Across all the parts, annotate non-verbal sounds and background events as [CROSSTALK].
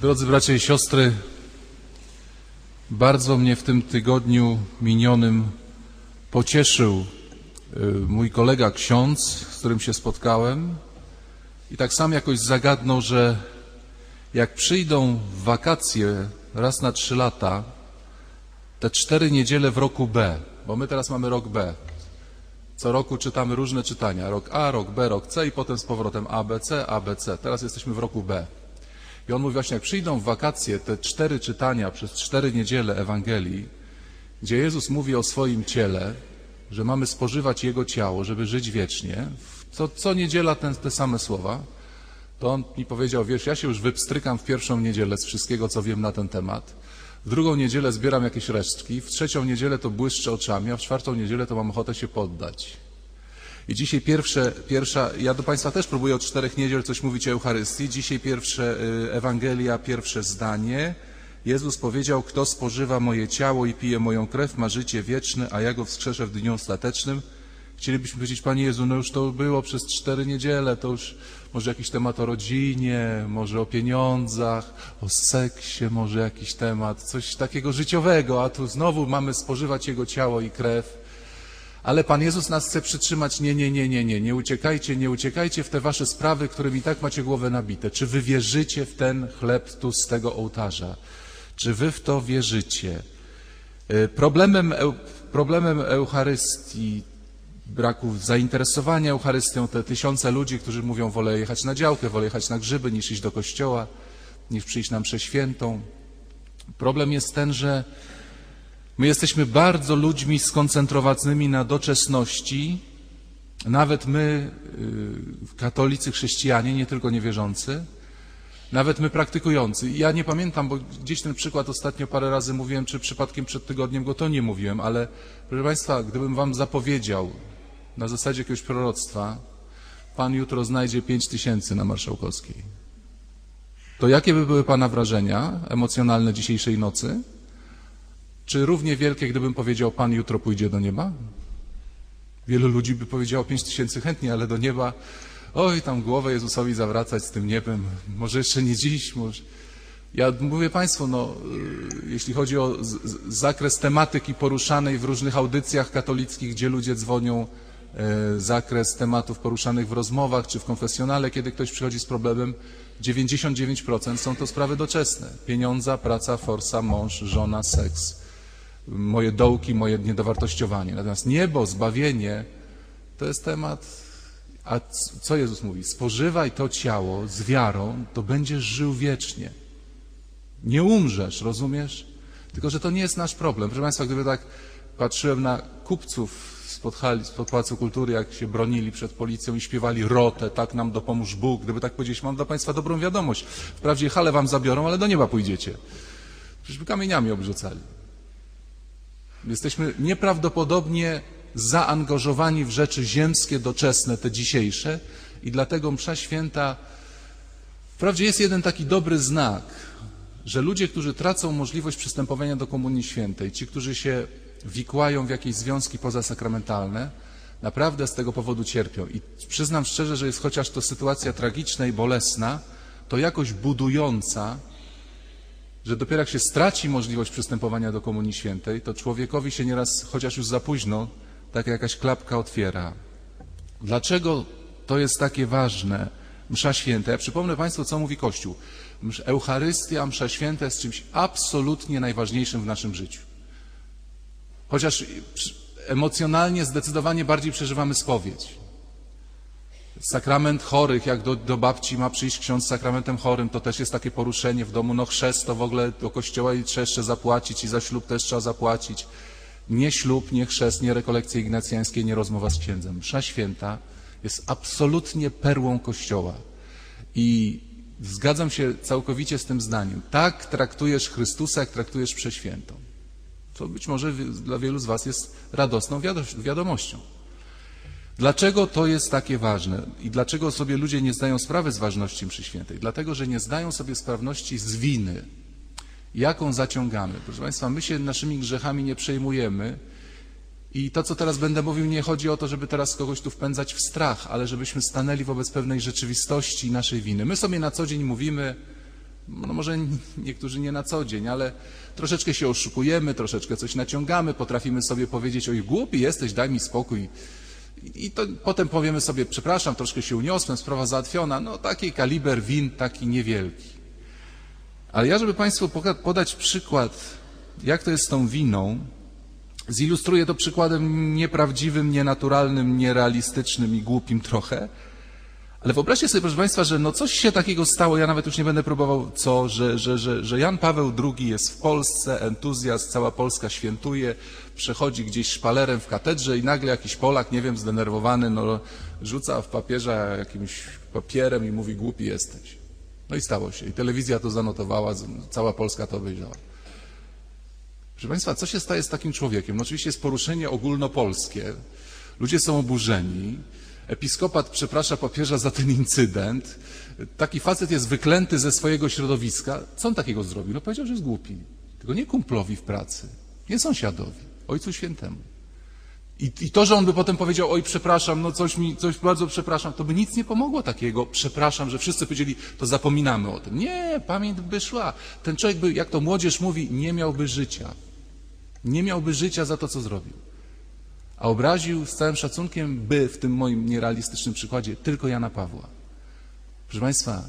Drodzy bracia i siostry, bardzo mnie w tym tygodniu minionym pocieszył y, mój kolega ksiądz, z którym się spotkałem i tak sam jakoś zagadnął, że jak przyjdą wakacje raz na trzy lata, te cztery niedziele w roku B, bo my teraz mamy rok B. Co roku czytamy różne czytania. Rok A, rok B, rok C i potem z powrotem A, B, C, A, B, C. Teraz jesteśmy w roku B. I on mówi właśnie, jak przyjdą w wakacje te cztery czytania przez cztery niedziele Ewangelii, gdzie Jezus mówi o swoim ciele, że mamy spożywać Jego ciało, żeby żyć wiecznie, co, co niedziela ten, te same słowa, to on mi powiedział, wiesz, ja się już wypstrykam w pierwszą niedzielę z wszystkiego, co wiem na ten temat. W drugą niedzielę zbieram jakieś resztki, w trzecią niedzielę to błyszczę oczami, a w czwartą niedzielę to mam ochotę się poddać. I dzisiaj pierwsze, pierwsza, ja do Państwa też próbuję od czterech niedziel coś mówić o Eucharystii. Dzisiaj pierwsze y, Ewangelia, pierwsze zdanie. Jezus powiedział, kto spożywa moje ciało i pije moją krew, ma życie wieczne, a ja go wskrzeszę w dniu ostatecznym. Chcielibyśmy powiedzieć, Panie Jezu, no już to było przez cztery niedziele, to już może jakiś temat o rodzinie, może o pieniądzach, o seksie, może jakiś temat, coś takiego życiowego, a tu znowu mamy spożywać Jego ciało i krew. Ale Pan Jezus nas chce przytrzymać, nie, nie, nie, nie, nie, nie uciekajcie, nie uciekajcie w te wasze sprawy, którymi tak macie głowę nabite. Czy wy wierzycie w ten chleb tu z tego ołtarza? Czy wy w to wierzycie? Y, Problemem, problemem Eucharystii, braku zainteresowania Eucharystią, te tysiące ludzi, którzy mówią, wolę jechać na działkę, wolę jechać na grzyby, niż iść do kościoła, niż przyjść na mszę świętą. Problem jest ten, że My jesteśmy bardzo ludźmi skoncentrowanymi na doczesności, nawet my, y, katolicy, chrześcijanie, nie tylko niewierzący, nawet my praktykujący. Ja nie pamiętam, bo gdzieś ten przykład ostatnio parę razy mówiłem, czy przypadkiem przed tygodniem go to nie mówiłem, ale proszę Państwa, gdybym Wam zapowiedział na zasadzie jakiegoś proroctwa, Pan jutro znajdzie pięć tysięcy na Marszałkowskiej, to jakie by były Pana wrażenia emocjonalne dzisiejszej nocy? Czy równie wielkie, gdybym powiedział, Pan jutro pójdzie do nieba? Wielu ludzi by powiedziało pięć tysięcy chętnie, ale do nieba, oj, tam głowę Jezusowi zawracać z tym niebem, może jeszcze nie dziś, może... Ja mówię Państwu, no, y, jeśli chodzi o z, z, zakres tematyki poruszanej w różnych audycjach katolickich, gdzie ludzie dzwonią, e, zakres tematów poruszanych w rozmowach czy w konfesjonale, kiedy ktoś przychodzi z problemem, 99% są to sprawy doczesne. Pieniądza, praca, forsa, mąż, żona, seks moje dołki, moje niedowartościowanie. Natomiast niebo, zbawienie to jest temat. A co Jezus mówi? Spożywaj to ciało z wiarą, to będziesz żył wiecznie. Nie umrzesz, rozumiesz? Tylko, że to nie jest nasz problem. Proszę Państwa, gdyby tak patrzyłem na kupców spod, hali, spod Pałacu Kultury, jak się bronili przed policją i śpiewali rotę, tak nam dopomóż Bóg. Gdyby tak powiedzieć, mam dla Państwa dobrą wiadomość. Wprawdzie halę Wam zabiorą, ale do nieba pójdziecie. Przecież by kamieniami obrzucali. Jesteśmy nieprawdopodobnie zaangażowani w rzeczy ziemskie, doczesne, te dzisiejsze i dlatego msza święta wprawdzie jest jeden taki dobry znak, że ludzie, którzy tracą możliwość przystępowania do Komunii Świętej, ci, którzy się wikłają w jakieś związki pozasakramentalne, naprawdę z tego powodu cierpią. I przyznam szczerze, że jest chociaż to sytuacja tragiczna i bolesna, to jakoś budująca, że dopiero jak się straci możliwość przystępowania do Komunii Świętej, to człowiekowi się nieraz, chociaż już za późno, taka jakaś klapka otwiera. Dlaczego to jest takie ważne? Msza Święta. Ja przypomnę Państwu, co mówi Kościół. Eucharystia, Msza Święta jest czymś absolutnie najważniejszym w naszym życiu. Chociaż emocjonalnie zdecydowanie bardziej przeżywamy spowiedź. Sakrament chorych, jak do, do babci ma przyjść ksiądz z sakramentem chorym, to też jest takie poruszenie w domu. No chrzest to w ogóle do kościoła i trzeba jeszcze zapłacić i za ślub też trzeba zapłacić. Nie ślub, nie chrzest, nie rekolekcje ignacjańskie, nie rozmowa z księdzem. Msza święta jest absolutnie perłą kościoła. I zgadzam się całkowicie z tym zdaniem. Tak traktujesz Chrystusa, jak traktujesz przeświętą. To być może dla wielu z Was jest radosną wiado- wiadomością. Dlaczego to jest takie ważne i dlaczego sobie ludzie nie zdają sprawy z ważności mszy świętej? Dlatego, że nie zdają sobie sprawności z winy, jaką zaciągamy. Proszę Państwa, my się naszymi grzechami nie przejmujemy i to, co teraz będę mówił, nie chodzi o to, żeby teraz kogoś tu wpędzać w strach, ale żebyśmy stanęli wobec pewnej rzeczywistości naszej winy. My sobie na co dzień mówimy, No może niektórzy nie na co dzień, ale troszeczkę się oszukujemy, troszeczkę coś naciągamy, potrafimy sobie powiedzieć, oj głupi jesteś, daj mi spokój. I to potem powiemy sobie, przepraszam, troszkę się uniosłem, sprawa załatwiona. No taki kaliber win, taki niewielki. Ale ja, żeby Państwu podać przykład, jak to jest z tą winą, zilustruję to przykładem nieprawdziwym, nienaturalnym, nierealistycznym i głupim trochę. Ale wyobraźcie sobie, proszę Państwa, że no coś się takiego stało, ja nawet już nie będę próbował co, że, że, że, że Jan Paweł II jest w Polsce, entuzjazm, cała Polska świętuje, przechodzi gdzieś szpalerem w katedrze i nagle jakiś Polak, nie wiem, zdenerwowany, no, rzuca w papieża jakimś papierem i mówi, głupi jesteś. No i stało się. I telewizja to zanotowała, cała Polska to obejrzała. Proszę Państwa, co się staje z takim człowiekiem? No oczywiście jest poruszenie ogólnopolskie. Ludzie są oburzeni. Episkopat przeprasza papieża za ten incydent. Taki facet jest wyklęty ze swojego środowiska. Co on takiego zrobił? No powiedział, że jest głupi. Tylko nie kumplowi w pracy, nie sąsiadowi, Ojcu Świętemu. I, I, to, że on by potem powiedział, oj, przepraszam, no coś mi, coś bardzo przepraszam, to by nic nie pomogło takiego, przepraszam, że wszyscy powiedzieli, to zapominamy o tym. Nie, pamięć by szła. Ten człowiek by, jak to młodzież mówi, nie miałby życia. Nie miałby życia za to, co zrobił. A obraził z całym szacunkiem, by w tym moim nierealistycznym przykładzie, tylko Jana Pawła. Proszę Państwa,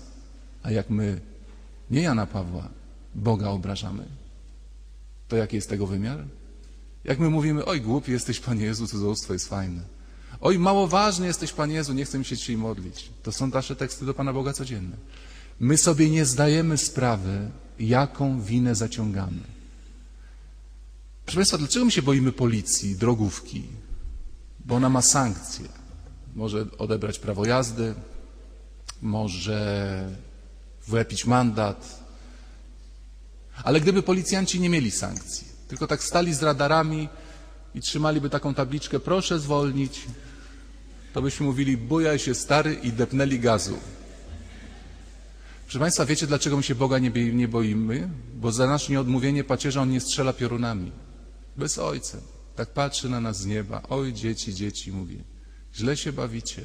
a jak my nie Jana Pawła, Boga obrażamy, to jaki jest tego wymiar? Jak my mówimy, oj głupi jesteś Panie Jezu, cudzołóstwo jest fajne. Oj mało ważny jesteś Panie Jezu, nie chcę mi się dzisiaj modlić. To są nasze teksty do Pana Boga codzienne. My sobie nie zdajemy sprawy, jaką winę zaciągamy. Proszę Państwa, dlaczego my się boimy policji, drogówki? Bo ona ma sankcje. Może odebrać prawo jazdy, może wlepić mandat. Ale gdyby policjanci nie mieli sankcji, tylko tak stali z radarami i trzymaliby taką tabliczkę, proszę zwolnić, to byśmy mówili, bujaj się stary i depnęli gazu. Proszę Państwa, wiecie dlaczego my się Boga nie, boimy? Bo za nasze nieodmówienie pacierza On nie strzela piorunami. Bez ojca. Tak patrzy na nas z nieba. Oj, dzieci, dzieci, mówi. Źle się bawicie.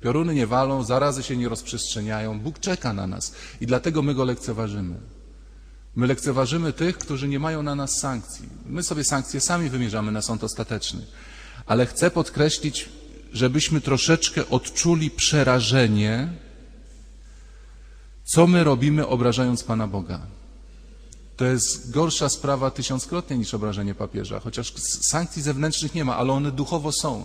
Pioruny nie walą, zarazy się nie rozprzestrzeniają. Bóg czeka na nas i dlatego my Go lekceważymy. My lekceważymy tych, którzy nie mają na nas sankcji. My sobie sankcje sami wymierzamy na sąd ostateczny. Ale chcę podkreślić, żebyśmy troszeczkę odczuli przerażenie, co my robimy, obrażając Pana Boga. To jest gorsza sprawa tysiąckrotnie niż obrażenie papieża, chociaż sankcji zewnętrznych nie ma, ale one duchowo są.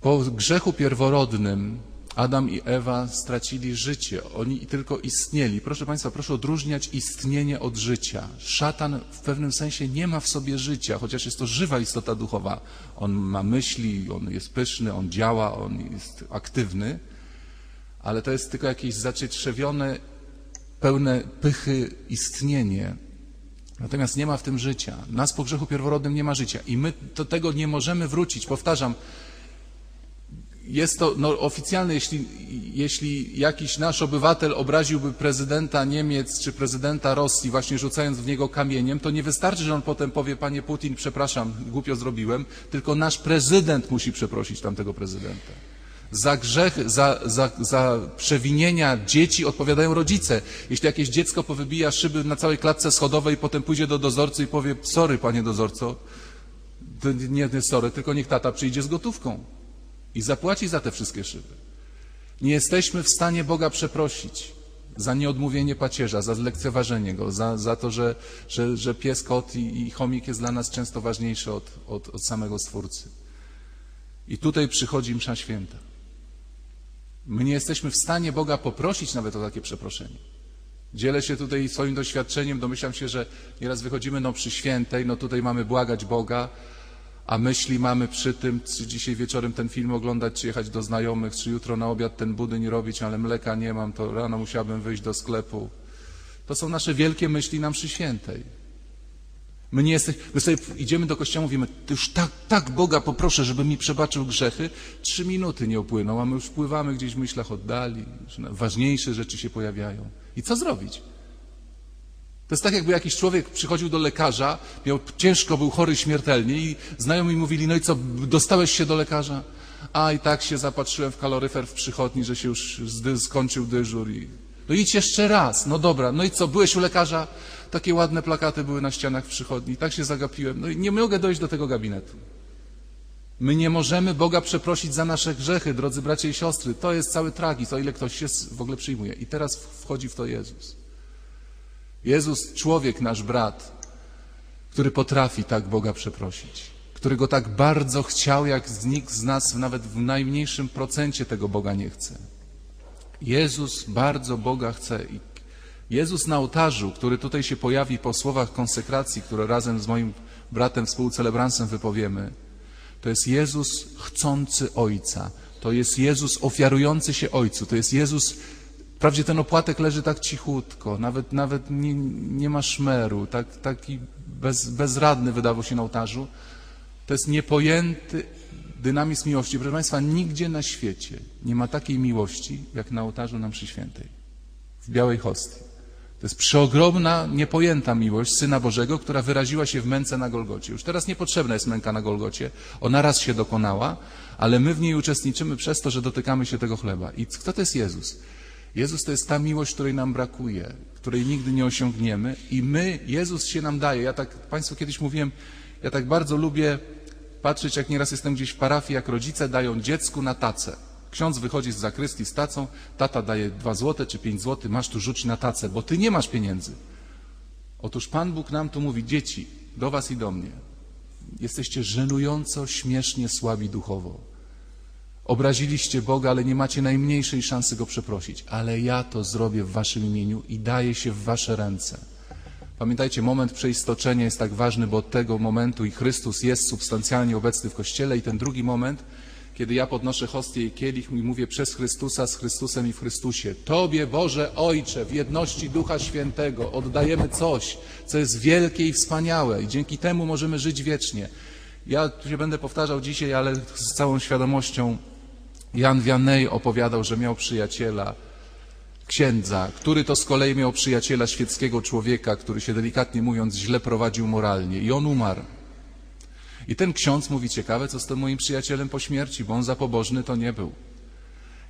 Po grzechu pierworodnym Adam i Ewa stracili życie, oni tylko istnieli. Proszę Państwa, proszę odróżniać istnienie od życia. Szatan w pewnym sensie nie ma w sobie życia, chociaż jest to żywa istota duchowa. On ma myśli, on jest pyszny, on działa, on jest aktywny, ale to jest tylko jakieś zacietrzewione, pełne pychy istnienie. Natomiast nie ma w tym życia. Nas po grzechu pierworodnym nie ma życia i my do tego nie możemy wrócić. Powtarzam, jest to no, oficjalne, jeśli, jeśli jakiś nasz obywatel obraziłby prezydenta Niemiec czy prezydenta Rosji, właśnie rzucając w niego kamieniem, to nie wystarczy, że on potem powie, panie Putin, przepraszam, głupio zrobiłem, tylko nasz prezydent musi przeprosić tamtego prezydenta. Za grzech, za, za, za przewinienia dzieci odpowiadają rodzice. Jeśli jakieś dziecko powybija szyby na całej klatce schodowej, potem pójdzie do dozorcy i powie, sorry, panie dozorco, nie, nie sorry, tylko niech tata przyjdzie z gotówką i zapłaci za te wszystkie szyby. Nie jesteśmy w stanie Boga przeprosić za nieodmówienie pacierza, za zlekceważenie Go, za, za to, że, że, że pies, kot i, i chomik jest dla nas często ważniejszy od, od, od samego Stwórcy. I tutaj przychodzi msza święta. My nie jesteśmy w stanie Boga poprosić nawet o takie przeproszenie. Dzielę się tutaj swoim doświadczeniem, domyślam się, że nieraz wychodzimy no przy świętej, no tutaj mamy błagać Boga, a myśli mamy przy tym, czy dzisiaj wieczorem ten film oglądać, czy jechać do znajomych, czy jutro na obiad ten budyń robić, ale mleka nie mam, to rano musiałbym wyjść do sklepu. To są nasze wielkie myśli na mszy świętej. My nie jesteśmy, my sobie idziemy do kościoła, mówimy, już tak, tak Boga poproszę, żeby mi przebaczył grzechy. Trzy minuty nie upłyną, a my już pływamy gdzieś w myślach oddali, ważniejsze rzeczy się pojawiają. I co zrobić? To jest tak, jakby jakiś człowiek przychodził do lekarza, miał ciężko, był chory śmiertelnie i znajomi mówili, no i co, dostałeś się do lekarza? A i tak się zapatrzyłem w kaloryfer w przychodni, że się już skończył dyżur i No idź jeszcze raz. No dobra, no i co, byłeś u lekarza? Takie ładne plakaty były na ścianach w przychodni. Tak się zagapiłem. No i nie mogę dojść do tego gabinetu. My nie możemy Boga przeprosić za nasze grzechy, drodzy bracia i siostry. To jest cały tragizm, o ile ktoś się w ogóle przyjmuje. I teraz wchodzi w to Jezus. Jezus, człowiek, nasz brat, który potrafi tak Boga przeprosić, który go tak bardzo chciał, jak nikt z nas nawet w najmniejszym procencie tego Boga nie chce. Jezus bardzo Boga chce i Jezus na ołtarzu, który tutaj się pojawi po słowach konsekracji, które razem z moim bratem współcelebransem wypowiemy, to jest Jezus chcący Ojca. To jest Jezus ofiarujący się Ojcu. To jest Jezus, wprawdzie ten opłatek leży tak cichutko, nawet, nawet nie, nie ma szmeru, tak, taki bez, bezradny wydawał się na ołtarzu. To jest niepojęty dynamizm miłości. Proszę Państwa, nigdzie na świecie nie ma takiej miłości, jak na ołtarzu na mszy świętej, w białej hostii. To jest przeogromna, niepojęta miłość Syna Bożego, która wyraziła się w męce na Golgocie. Już teraz niepotrzebna jest męka na Golgocie. Ona raz się dokonała, ale my w niej uczestniczymy przez to, że dotykamy się tego chleba. I kto to jest Jezus? Jezus to jest ta miłość, której nam brakuje, której nigdy nie osiągniemy i my, Jezus się nam daje. Ja tak Państwu kiedyś mówiłem, ja tak bardzo lubię patrzeć, jak nieraz jestem gdzieś w parafii, jak rodzice dają dziecku na tacę. Ksiądz wychodzi z zakrystii z tacą, tata daje dwa złote czy pięć złotych, masz tu rzuć na tacę, bo ty nie masz pieniędzy. Otóż Pan Bóg nam tu mówi, dzieci, do was i do mnie, jesteście żenująco, śmiesznie słabi duchowo. Obraziliście Boga, ale nie macie najmniejszej szansy Go przeprosić. Ale ja to zrobię w waszym imieniu i daję się w wasze ręce. Pamiętajcie, moment przeistoczenia jest tak ważny, bo od tego momentu i Chrystus jest substancjalnie obecny w Kościele i ten drugi moment, kiedy ja podnoszę hostię i kielich i mówię przez Chrystusa, z Chrystusem i w Chrystusie. Tobie, Boże Ojcze, w jedności Ducha Świętego oddajemy coś, co jest wielkie i wspaniałe i dzięki temu możemy żyć wiecznie. Ja tu się będę powtarzał dzisiaj, ale z całą świadomością Jan Vianney opowiadał, że miał przyjaciela, księdza, który to z kolei miał przyjaciela świeckiego człowieka, który się delikatnie mówiąc źle prowadził moralnie i on umarł. I ten ksiądz mówi, ciekawe, co z tym moim przyjacielem po śmierci, bo on za pobożny to nie był.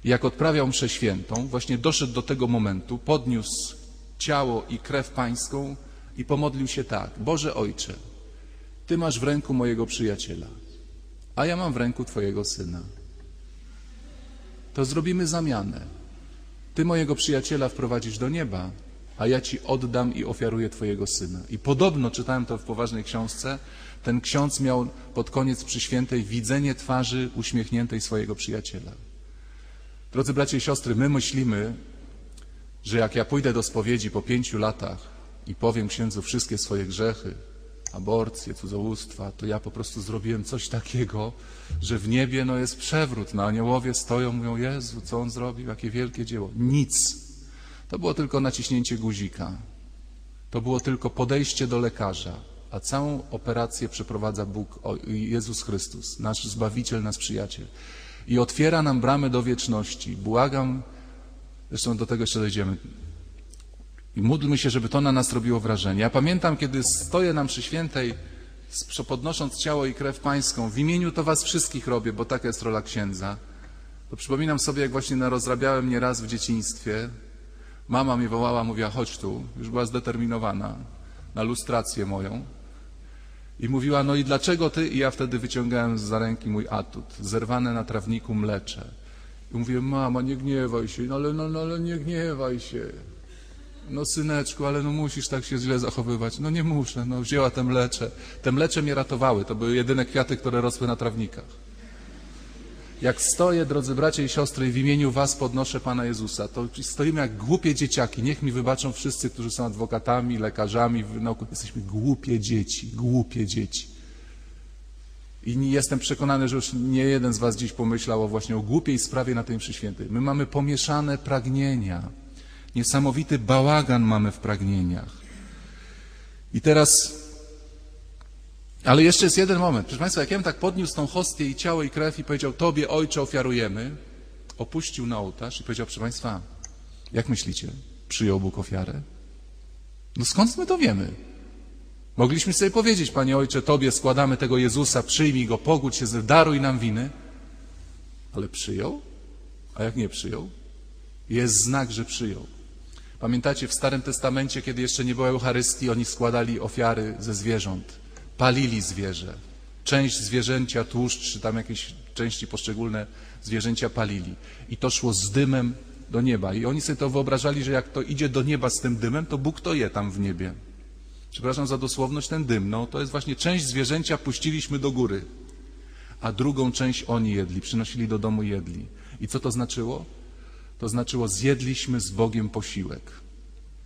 I jak odprawiał mszę świętą, właśnie doszedł do tego momentu, podniósł ciało i krew pańską i pomodlił się tak. Boże Ojcze, Ty masz w ręku mojego przyjaciela, a ja mam w ręku Twojego Syna. To zrobimy zamianę. Ty mojego przyjaciela wprowadzisz do nieba, a ja Ci oddam i ofiaruję Twojego Syna. I podobno, czytałem to w poważnej książce, ten ksiądz miał pod koniec przy świętej widzenie twarzy uśmiechniętej swojego przyjaciela. Drodzy bracia i siostry, my myślimy, że jak ja pójdę do spowiedzi po pięciu latach i powiem księdzu wszystkie swoje grzechy, aborcję, cudzołóstwa, to ja po prostu zrobiłem coś takiego, że w niebie no, jest przewrót. No, aniołowie stoją, mówią, Jezu, co on zrobił, jakie wielkie dzieło. Nic. To było tylko naciśnięcie guzika. To było tylko podejście do lekarza a całą operację przeprowadza Bóg, Jezus Chrystus, nasz Zbawiciel, nasz Przyjaciel. I otwiera nam bramę do wieczności. Błagam, zresztą do tego jeszcze dojdziemy. I módlmy się, żeby to na nas robiło wrażenie. Ja pamiętam, kiedy stoję nam przy świętej, podnosząc ciało i krew pańską, w imieniu to was wszystkich robię, bo taka jest rola księdza. To przypominam sobie, jak właśnie narozrabiałem nieraz w dzieciństwie. Mama mnie wołała, mówiła, chodź tu. Już była zdeterminowana na lustrację moją. I mówiła, no i dlaczego ty? I ja wtedy wyciągałem za ręki mój atut, zerwane na trawniku mlecze. I mówiłem, mama, nie gniewaj się, no ale, no, no, ale nie gniewaj się. No syneczku, ale no musisz tak się źle zachowywać. No nie muszę, no wzięła te mlecze. Te mlecze mnie ratowały, to były jedyne kwiaty, które rosły na trawnikach. Jak stoję, drodzy bracia i siostry, w imieniu Was podnoszę Pana Jezusa, to stoimy jak głupie dzieciaki. Niech mi wybaczą wszyscy, którzy są adwokatami, lekarzami w nauku. Jesteśmy głupie dzieci, głupie dzieci. I jestem przekonany, że już nie jeden z Was dziś pomyślał właśnie o głupiej sprawie na tej mszy świętej. My mamy pomieszane pragnienia. Niesamowity bałagan mamy w pragnieniach. I teraz ale jeszcze jest jeden moment. Proszę Państwa, jak ja tak podniósł tą hostię i ciało i krew i powiedział, Tobie, Ojcze, ofiarujemy, opuścił na ołtarz i powiedział, proszę Państwa, jak myślicie, przyjął Bóg ofiarę? No skąd my to wiemy? Mogliśmy sobie powiedzieć, Panie Ojcze, Tobie składamy tego Jezusa, przyjmij Go, pogódź się, daruj nam winy. Ale przyjął? A jak nie przyjął? Jest znak, że przyjął. Pamiętacie, w Starym Testamencie, kiedy jeszcze nie było Eucharystii, oni składali ofiary ze zwierząt, palili zwierzę. Część zwierzęcia, tłuszcz, czy tam jakieś części poszczególne zwierzęcia palili. I to szło z dymem do nieba. I oni sobie to wyobrażali, że jak to idzie do nieba z tym dymem, to Bóg to je tam w niebie. Przepraszam za dosłowność, ten dym, no to jest właśnie część zwierzęcia puściliśmy do góry, a drugą część oni jedli, przynosili do domu jedli. I co to znaczyło? To znaczyło zjedliśmy z Bogiem posiłek.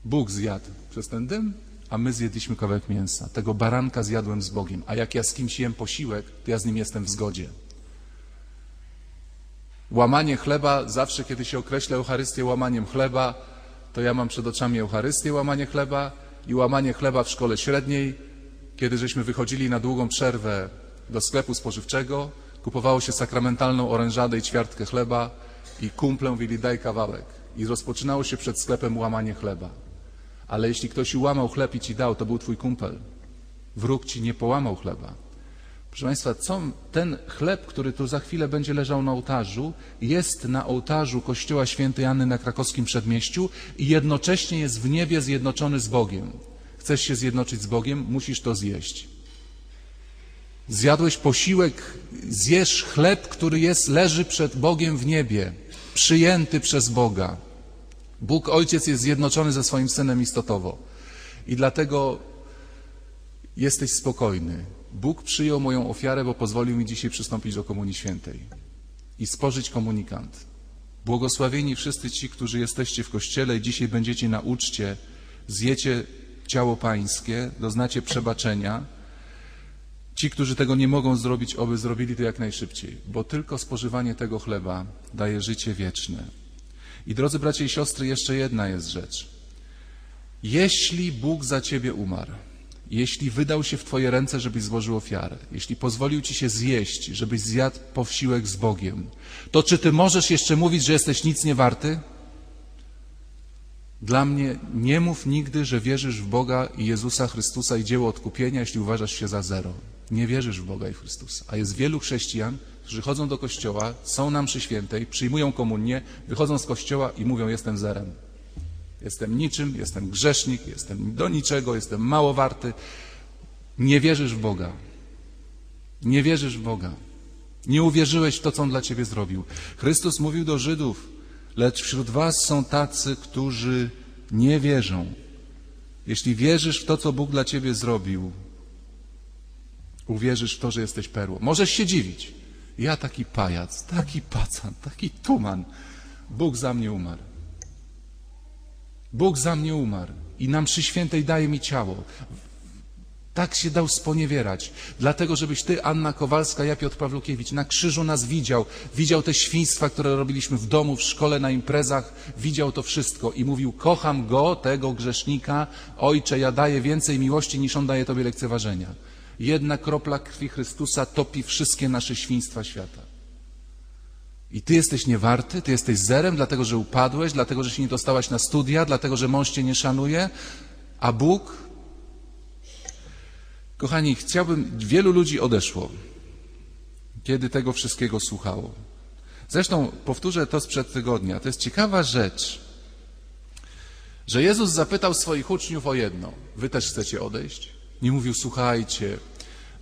Bóg zjadł przez ten dym, a my zjedliśmy kawałek mięsa. Tego baranka zjadłem z Bogiem, a jak ja z kimś jem posiłek, to ja z nim jestem w zgodzie. Łamanie chleba, zawsze kiedy się określa Eucharystię łamaniem chleba, to ja mam przed oczami Eucharystię, łamanie chleba i łamanie chleba w szkole średniej, kiedy żeśmy wychodzili na długą przerwę do sklepu spożywczego, kupowało się sakramentalną orężadę i ćwiartkę chleba i kumplę mówili daj kawałek. I rozpoczynało się przed sklepem łamanie chleba. Ale jeśli ktoś łamał chleb i ci dał, to był twój kumpel. Wróg ci nie połamał chleba. Proszę Państwa, co, ten chleb, który tu za chwilę będzie leżał na ołtarzu, jest na ołtarzu Kościoła Świętej Anny na krakowskim przedmieściu i jednocześnie jest w niebie zjednoczony z Bogiem. Chcesz się zjednoczyć z Bogiem, musisz to zjeść. Zjadłeś posiłek, zjesz chleb, który jest, leży przed Bogiem w niebie, przyjęty przez Boga. Bóg Ojciec jest zjednoczony ze swoim Synem istotowo. I dlatego jesteś spokojny. Bóg przyjął moją ofiarę, bo pozwolił mi dzisiaj przystąpić do Komunii Świętej i spożyć komunikant. Błogosławieni wszyscy ci, którzy jesteście w Kościele i dzisiaj będziecie na uczcie, zjecie ciało Pańskie, doznacie przebaczenia. Ci, którzy tego nie mogą zrobić, oby zrobili to jak najszybciej, bo tylko spożywanie tego chleba daje życie wieczne. I drodzy bracia i siostry, jeszcze jedna jest rzecz. Jeśli Bóg za ciebie umarł, jeśli wydał się w Twoje ręce, żebyś złożył ofiarę, jeśli pozwolił Ci się zjeść, żebyś zjadł posiłek z Bogiem, to czy Ty możesz jeszcze mówić, że jesteś nic nie warty? Dla mnie nie mów nigdy, że wierzysz w Boga i Jezusa Chrystusa i dzieło odkupienia, jeśli uważasz się za zero. Nie wierzysz w Boga i Chrystusa. A jest wielu chrześcijan, którzy chodzą do kościoła, są na mszy świętej, przyjmują komunię, wychodzą z kościoła i mówią, jestem zerem. Jestem niczym, jestem grzesznik, jestem do niczego, jestem mało warty. Nie wierzysz w Boga. Nie wierzysz w Boga. Nie uwierzyłeś w to, co On dla Ciebie zrobił. Chrystus mówił do Żydów, lecz wśród Was są tacy, którzy nie wierzą. Jeśli wierzysz w to, co Bóg dla Ciebie zrobił, uwierzysz w to, że jesteś perłą. Możesz się dziwić. Ja taki pajac, taki pacan, taki tuman. Bóg za mnie umarł. Bóg za mnie umarł i nam przy świętej daje mi ciało. Tak się dał sponiewierać. Dlatego, żebyś ty, Anna Kowalska, ja Piotr Pawlukiewicz, na krzyżu nas widział. Widział te świństwa, które robiliśmy w domu, w szkole, na imprezach. Widział to wszystko i mówił, kocham go, tego grzesznika. Ojcze, ja daję więcej miłości, niż on daje tobie lekceważenia. Jedna kropla krwi Chrystusa topi wszystkie nasze świństwa świata. I ty jesteś niewarty, ty jesteś zerem, dlatego że upadłeś, dlatego że się nie dostałaś na studia, dlatego że mąż cię nie szanuje, a Bóg. Kochani, chciałbym, wielu ludzi odeszło, kiedy tego wszystkiego słuchało. Zresztą powtórzę to sprzed tygodnia. To jest ciekawa rzecz, że Jezus zapytał swoich uczniów o jedno. Wy też chcecie odejść? Nie mówił, słuchajcie,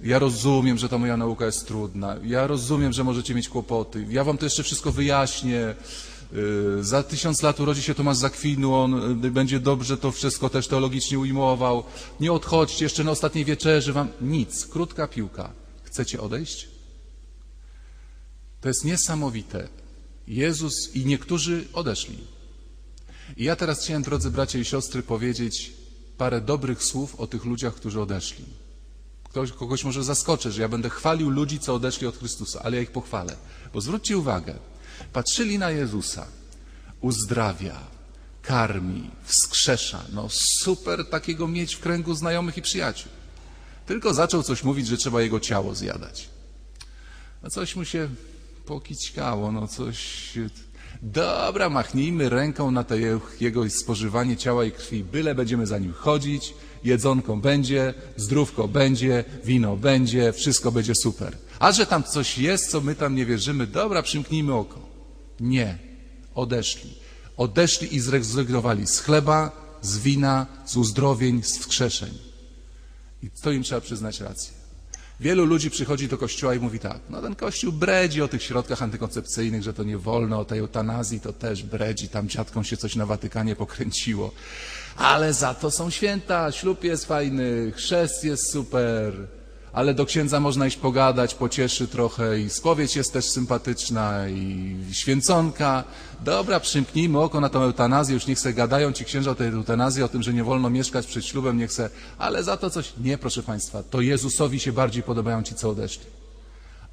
ja rozumiem, że ta moja nauka jest trudna. Ja rozumiem, że możecie mieć kłopoty. Ja wam to jeszcze wszystko wyjaśnię. Y, za tysiąc lat urodzi się Tomasz Zakwinu, on y, będzie dobrze to wszystko też teologicznie ujmował. Nie odchodźcie jeszcze na ostatniej wieczerzy wam. Nic. Krótka piłka. Chcecie odejść? To jest niesamowite. Jezus i niektórzy odeszli. I ja teraz chciałem, drodzy bracia i siostry, powiedzieć parę dobrych słów o tych ludziach, którzy odeszli. Ktoś, kogoś może zaskoczę, że ja będę chwalił ludzi, co odeszli od Chrystusa, ale ja ich pochwalę. Bo zwróćcie uwagę, patrzyli na Jezusa, uzdrawia, karmi, wskrzesza. No super takiego mieć w kręgu znajomych i przyjaciół. Tylko zaczął coś mówić, że trzeba jego ciało zjadać. No coś mu się pokićkało, no coś... Dobra, machnijmy ręką na to jego spożywanie ciała i krwi, byle będziemy za nim chodzić, jedzonko będzie, zdrówko będzie, wino będzie, wszystko będzie super. A że tam coś jest, co my tam nie wierzymy, dobra, przymknijmy oko. Nie, odeszli. Odeszli i zrezygnowali z chleba, z wina, z uzdrowień, z wskrzeszeń. I to im trzeba przyznać rację. Wielu ludzi przychodzi do kościoła i mówi tak, no ten kościół bredzi o tych środkach antykoncepcyjnych, że to nie wolno, o tej eutanazji to też bredzi, tam dziadkom się coś na Watykanie pokręciło. Ale za to są święta, ślub jest fajny, chrzest jest super, ale do księdza można iść pogadać, pocieszy trochę i spowiedź jest też sympatyczna i święconka. Dobra, przymknijmy oko na tą eutanazję, już niech se gadają ci księża o tej eutanazji, o tym, że nie wolno mieszkać przed ślubem, niech se, ale za to coś, nie proszę Państwa, to Jezusowi się bardziej podobają ci, co odeszli.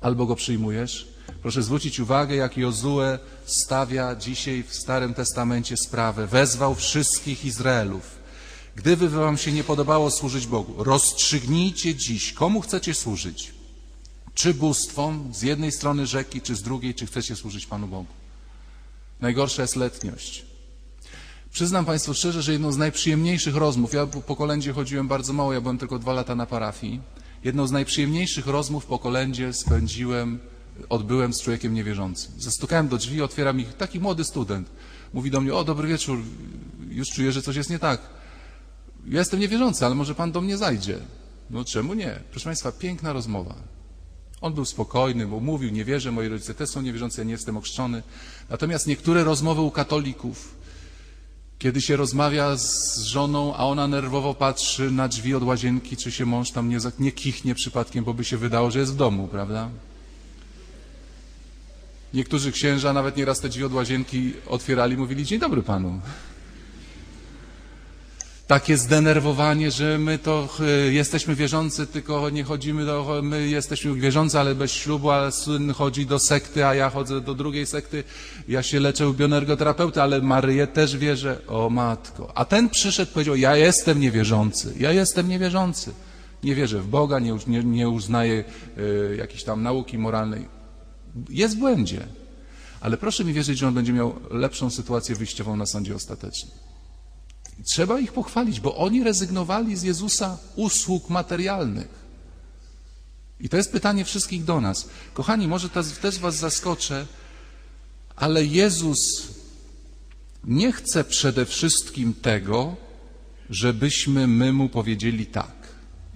Albo go przyjmujesz. Proszę zwrócić uwagę, jak Jozue stawia dzisiaj w Starym Testamencie sprawę. Wezwał wszystkich Izraelów Gdyby wam się nie podobało służyć Bogu, rozstrzygnijcie dziś, komu chcecie służyć. Czy bóstwom z jednej strony rzeki, czy z drugiej, czy chcecie służyć Panu Bogu. Najgorsza jest letniość. Przyznam Państwu szczerze, że jedną z najprzyjemniejszych rozmów, ja po kolędzie chodziłem bardzo mało, ja byłem tylko dwa lata na parafii, jedną z najprzyjemniejszych rozmów po kolędzie spędziłem, odbyłem z człowiekiem niewierzącym. Zastukałem do drzwi, otwiera mi taki młody student. Mówi do mnie, o dobry wieczór, już czuję, że coś jest nie tak. Ja jestem niewierzący, ale może pan do mnie zajdzie. No czemu nie? Proszę Państwa, piękna rozmowa. On był spokojny, bo mówił, nie wierzę, moi rodzice też są niewierzący, ja nie jestem okrzczony. Natomiast niektóre rozmowy u katolików, kiedy się rozmawia z żoną, a ona nerwowo patrzy na drzwi od łazienki, czy się mąż tam nie, nie kichnie przypadkiem, bo by się wydało, że jest w domu, prawda? Niektórzy księża nawet nieraz te drzwi od łazienki otwierali, mówili, dzień dobry panu takie zdenerwowanie, że my to jesteśmy wierzący, tylko nie chodzimy do, my jesteśmy wierzący, ale bez ślubu, a syn chodzi do sekty, a ja chodzę do drugiej sekty. Ja się leczę u bioenergoterapeuty, ale Maryję też wierzę. O matko. A ten przyszedł, powiedział, ja jestem niewierzący, ja jestem niewierzący. Nie wierzę w Boga, nie, nie, nie uznaję y, jakiejś tam nauki moralnej. Jest w błędzie. Ale proszę mi wierzyć, że on będzie miał lepszą sytuację wyjściową na sądzie ostatecznym. Trzeba ich pochwalić, bo oni rezygnowali z Jezusa usług materialnych. I to jest pytanie wszystkich do nas. Kochani, może też Was zaskoczę, ale Jezus nie chce przede wszystkim tego, żebyśmy my Mu powiedzieli tak.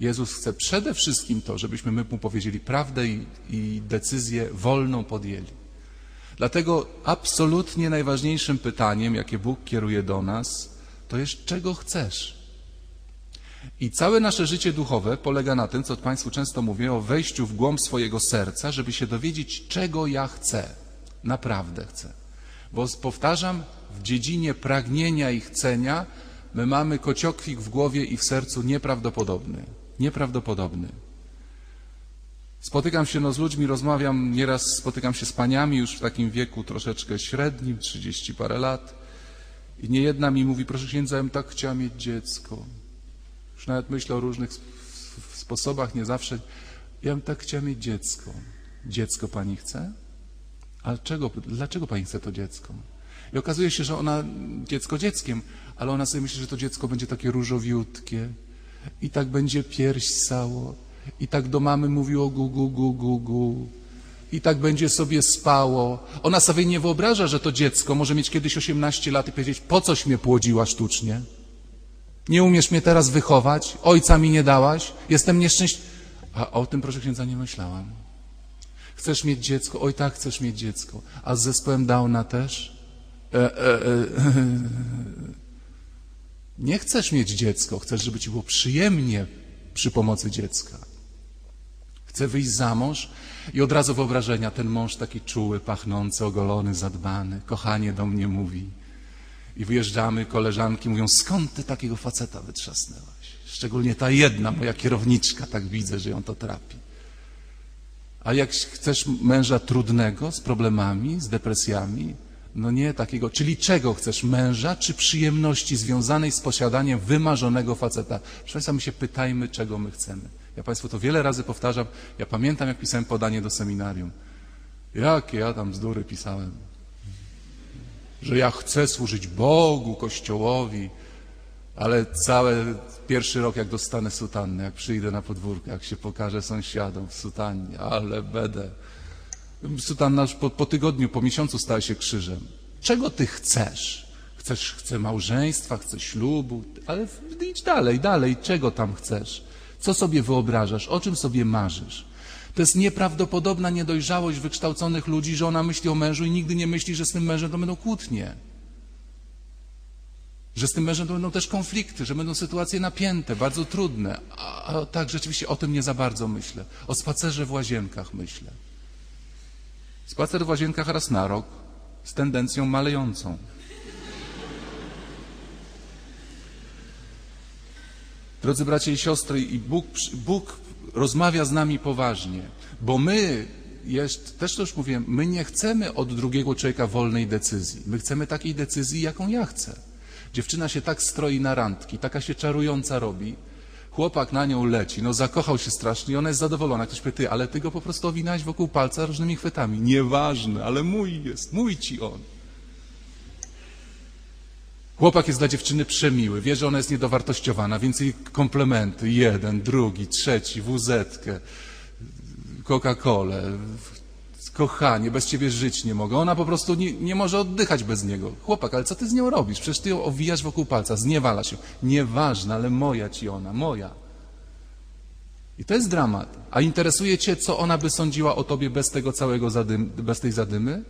Jezus chce przede wszystkim to, żebyśmy my Mu powiedzieli prawdę i, i decyzję wolną podjęli. Dlatego absolutnie najważniejszym pytaniem, jakie Bóg kieruje do nas, to jest czego chcesz. I całe nasze życie duchowe polega na tym, co Państwu często mówię, o wejściu w głąb swojego serca, żeby się dowiedzieć, czego ja chcę. Naprawdę chcę. Bo powtarzam, w dziedzinie pragnienia i chcenia my mamy kociokwik w głowie i w sercu nieprawdopodobny. Nieprawdopodobny. Spotykam się no, z ludźmi, rozmawiam, nieraz spotykam się z paniami już w takim wieku troszeczkę średnim, 30 parę lat. I nie jedna mi mówi, proszę księdza, ja bym tak chciała mieć dziecko. Już nawet myślę o różnych sposobach, nie zawsze. Ja bym tak chciała mieć dziecko. Dziecko pani chce? Ale czego, dlaczego pani chce to dziecko? I okazuje się, że ona, dziecko dzieckiem, ale ona sobie myśli, że to dziecko będzie takie różowiutkie i tak będzie pierś sało i tak do mamy mówiło gu, gu, gu, gu, gu i tak będzie sobie spało. Ona sobie nie wyobraża, że to dziecko może mieć kiedyś 18 lat i powiedzieć, po coś mnie płodziła sztucznie? Nie umiesz mnie teraz wychować? Ojca mi nie dałaś? Jestem nieszczęśliwy. A o tym, proszę księdza, nie myślałam. Chcesz mieć dziecko? Oj tak, chcesz mieć dziecko. A z zespołem Downa też? E, e, e, [LAUGHS] nie chcesz mieć dziecko, chcesz, żeby ci było przyjemnie przy pomocy dziecka. Chcę wyjść za mąż i od razu wyobrażenia, ten mąż taki czuły, pachnący, ogolony, zadbany, kochanie do mnie mówi. I wyjeżdżamy, koleżanki mówią, skąd ty takiego faceta wytrzasnęłaś? Szczególnie ta jedna, moja kierowniczka, tak widzę, że ją to trapi. A jak chcesz męża trudnego, z problemami, z depresjami, no nie takiego. Czyli czego chcesz? Męża czy przyjemności związanej z posiadaniem wymarzonego faceta? Proszę Państwa, my się pytajmy, czego my chcemy. Ja Państwu to wiele razy powtarzam. Ja pamiętam, jak pisałem podanie do seminarium. Jakie ja tam bzdury pisałem. Że ja chcę służyć Bogu, Kościołowi, ale cały pierwszy rok, jak dostanę sutannę, jak przyjdę na podwórko, jak się pokażę sąsiadom w sutannie, ale będę. Sutanna już po, po tygodniu, po miesiącu stała się krzyżem. Czego ty chcesz? Chcesz, chcę małżeństwa, chcę ślubu, ale idź dalej, dalej. Czego tam chcesz? Co sobie wyobrażasz? O czym sobie marzysz? To jest nieprawdopodobna niedojrzałość wykształconych ludzi, że ona myśli o mężu i nigdy nie myśli, że z tym mężem to będą kłótnie. Że z tym mężem to będą też konflikty, że będą sytuacje napięte, bardzo trudne. A, a tak, rzeczywiście o tym nie za bardzo myślę. O spacerze w łazienkach myślę. Spacer w łazienkach raz na rok z tendencją malejącą. Drodzy bracia i siostry, i Bóg, Bóg rozmawia z nami poważnie, bo my, jest, też to już mówiłem, my nie chcemy od drugiego człowieka wolnej decyzji. My chcemy takiej decyzji, jaką ja chcę. Dziewczyna się tak stroi na randki, taka się czarująca robi, chłopak na nią leci, no zakochał się strasznie i ona jest zadowolona. Ktoś powie, ty, ale ty go po prostu owinąłeś wokół palca różnymi chwytami. Nieważne, ale mój jest, mój ci on. Chłopak jest dla dziewczyny przemiły, wie, że ona jest niedowartościowana, więc jej komplementy, jeden, drugi, trzeci, wuzetkę, Coca-Colę, kochanie, bez ciebie żyć nie mogę. Ona po prostu nie, nie może oddychać bez niego. Chłopak, ale co ty z nią robisz? Przecież ty ją owijasz wokół palca, zniewala się. Nieważne, ale moja ci ona, moja. I to jest dramat. A interesuje cię, co ona by sądziła o tobie bez tego całego zadym, bez tej zadymy?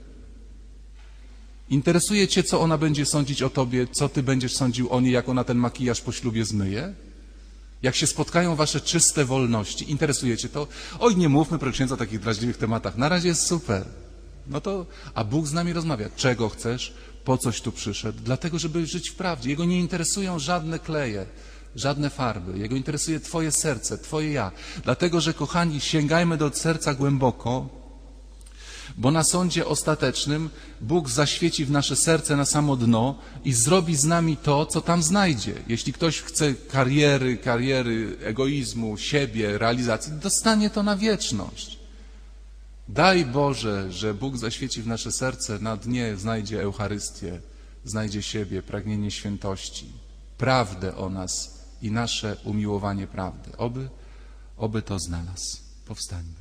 Interesuje cię, co ona będzie sądzić o tobie, co ty będziesz sądził o niej, jak ona ten makijaż po ślubie zmyje? Jak się spotkają wasze czyste wolności, interesuje cię to? Oj, nie mówmy, proszę księdza, o takich drażliwych tematach. Na razie jest super. No to, a Bóg z nami rozmawia. Czego chcesz? Po coś tu przyszedł? Dlatego, żeby żyć w prawdzie. Jego nie interesują żadne kleje, żadne farby. Jego interesuje Twoje serce, Twoje ja. Dlatego, że kochani, sięgajmy do serca głęboko, bo na sądzie ostatecznym Bóg zaświeci w nasze serce na samo dno i zrobi z nami to, co tam znajdzie. Jeśli ktoś chce kariery, kariery, egoizmu, siebie, realizacji, dostanie to na wieczność. Daj Boże, że Bóg zaświeci w nasze serce, na dnie znajdzie Eucharystię, znajdzie siebie, pragnienie świętości, prawdę o nas i nasze umiłowanie prawdy. Oby, oby to znalazł. Powstańmy.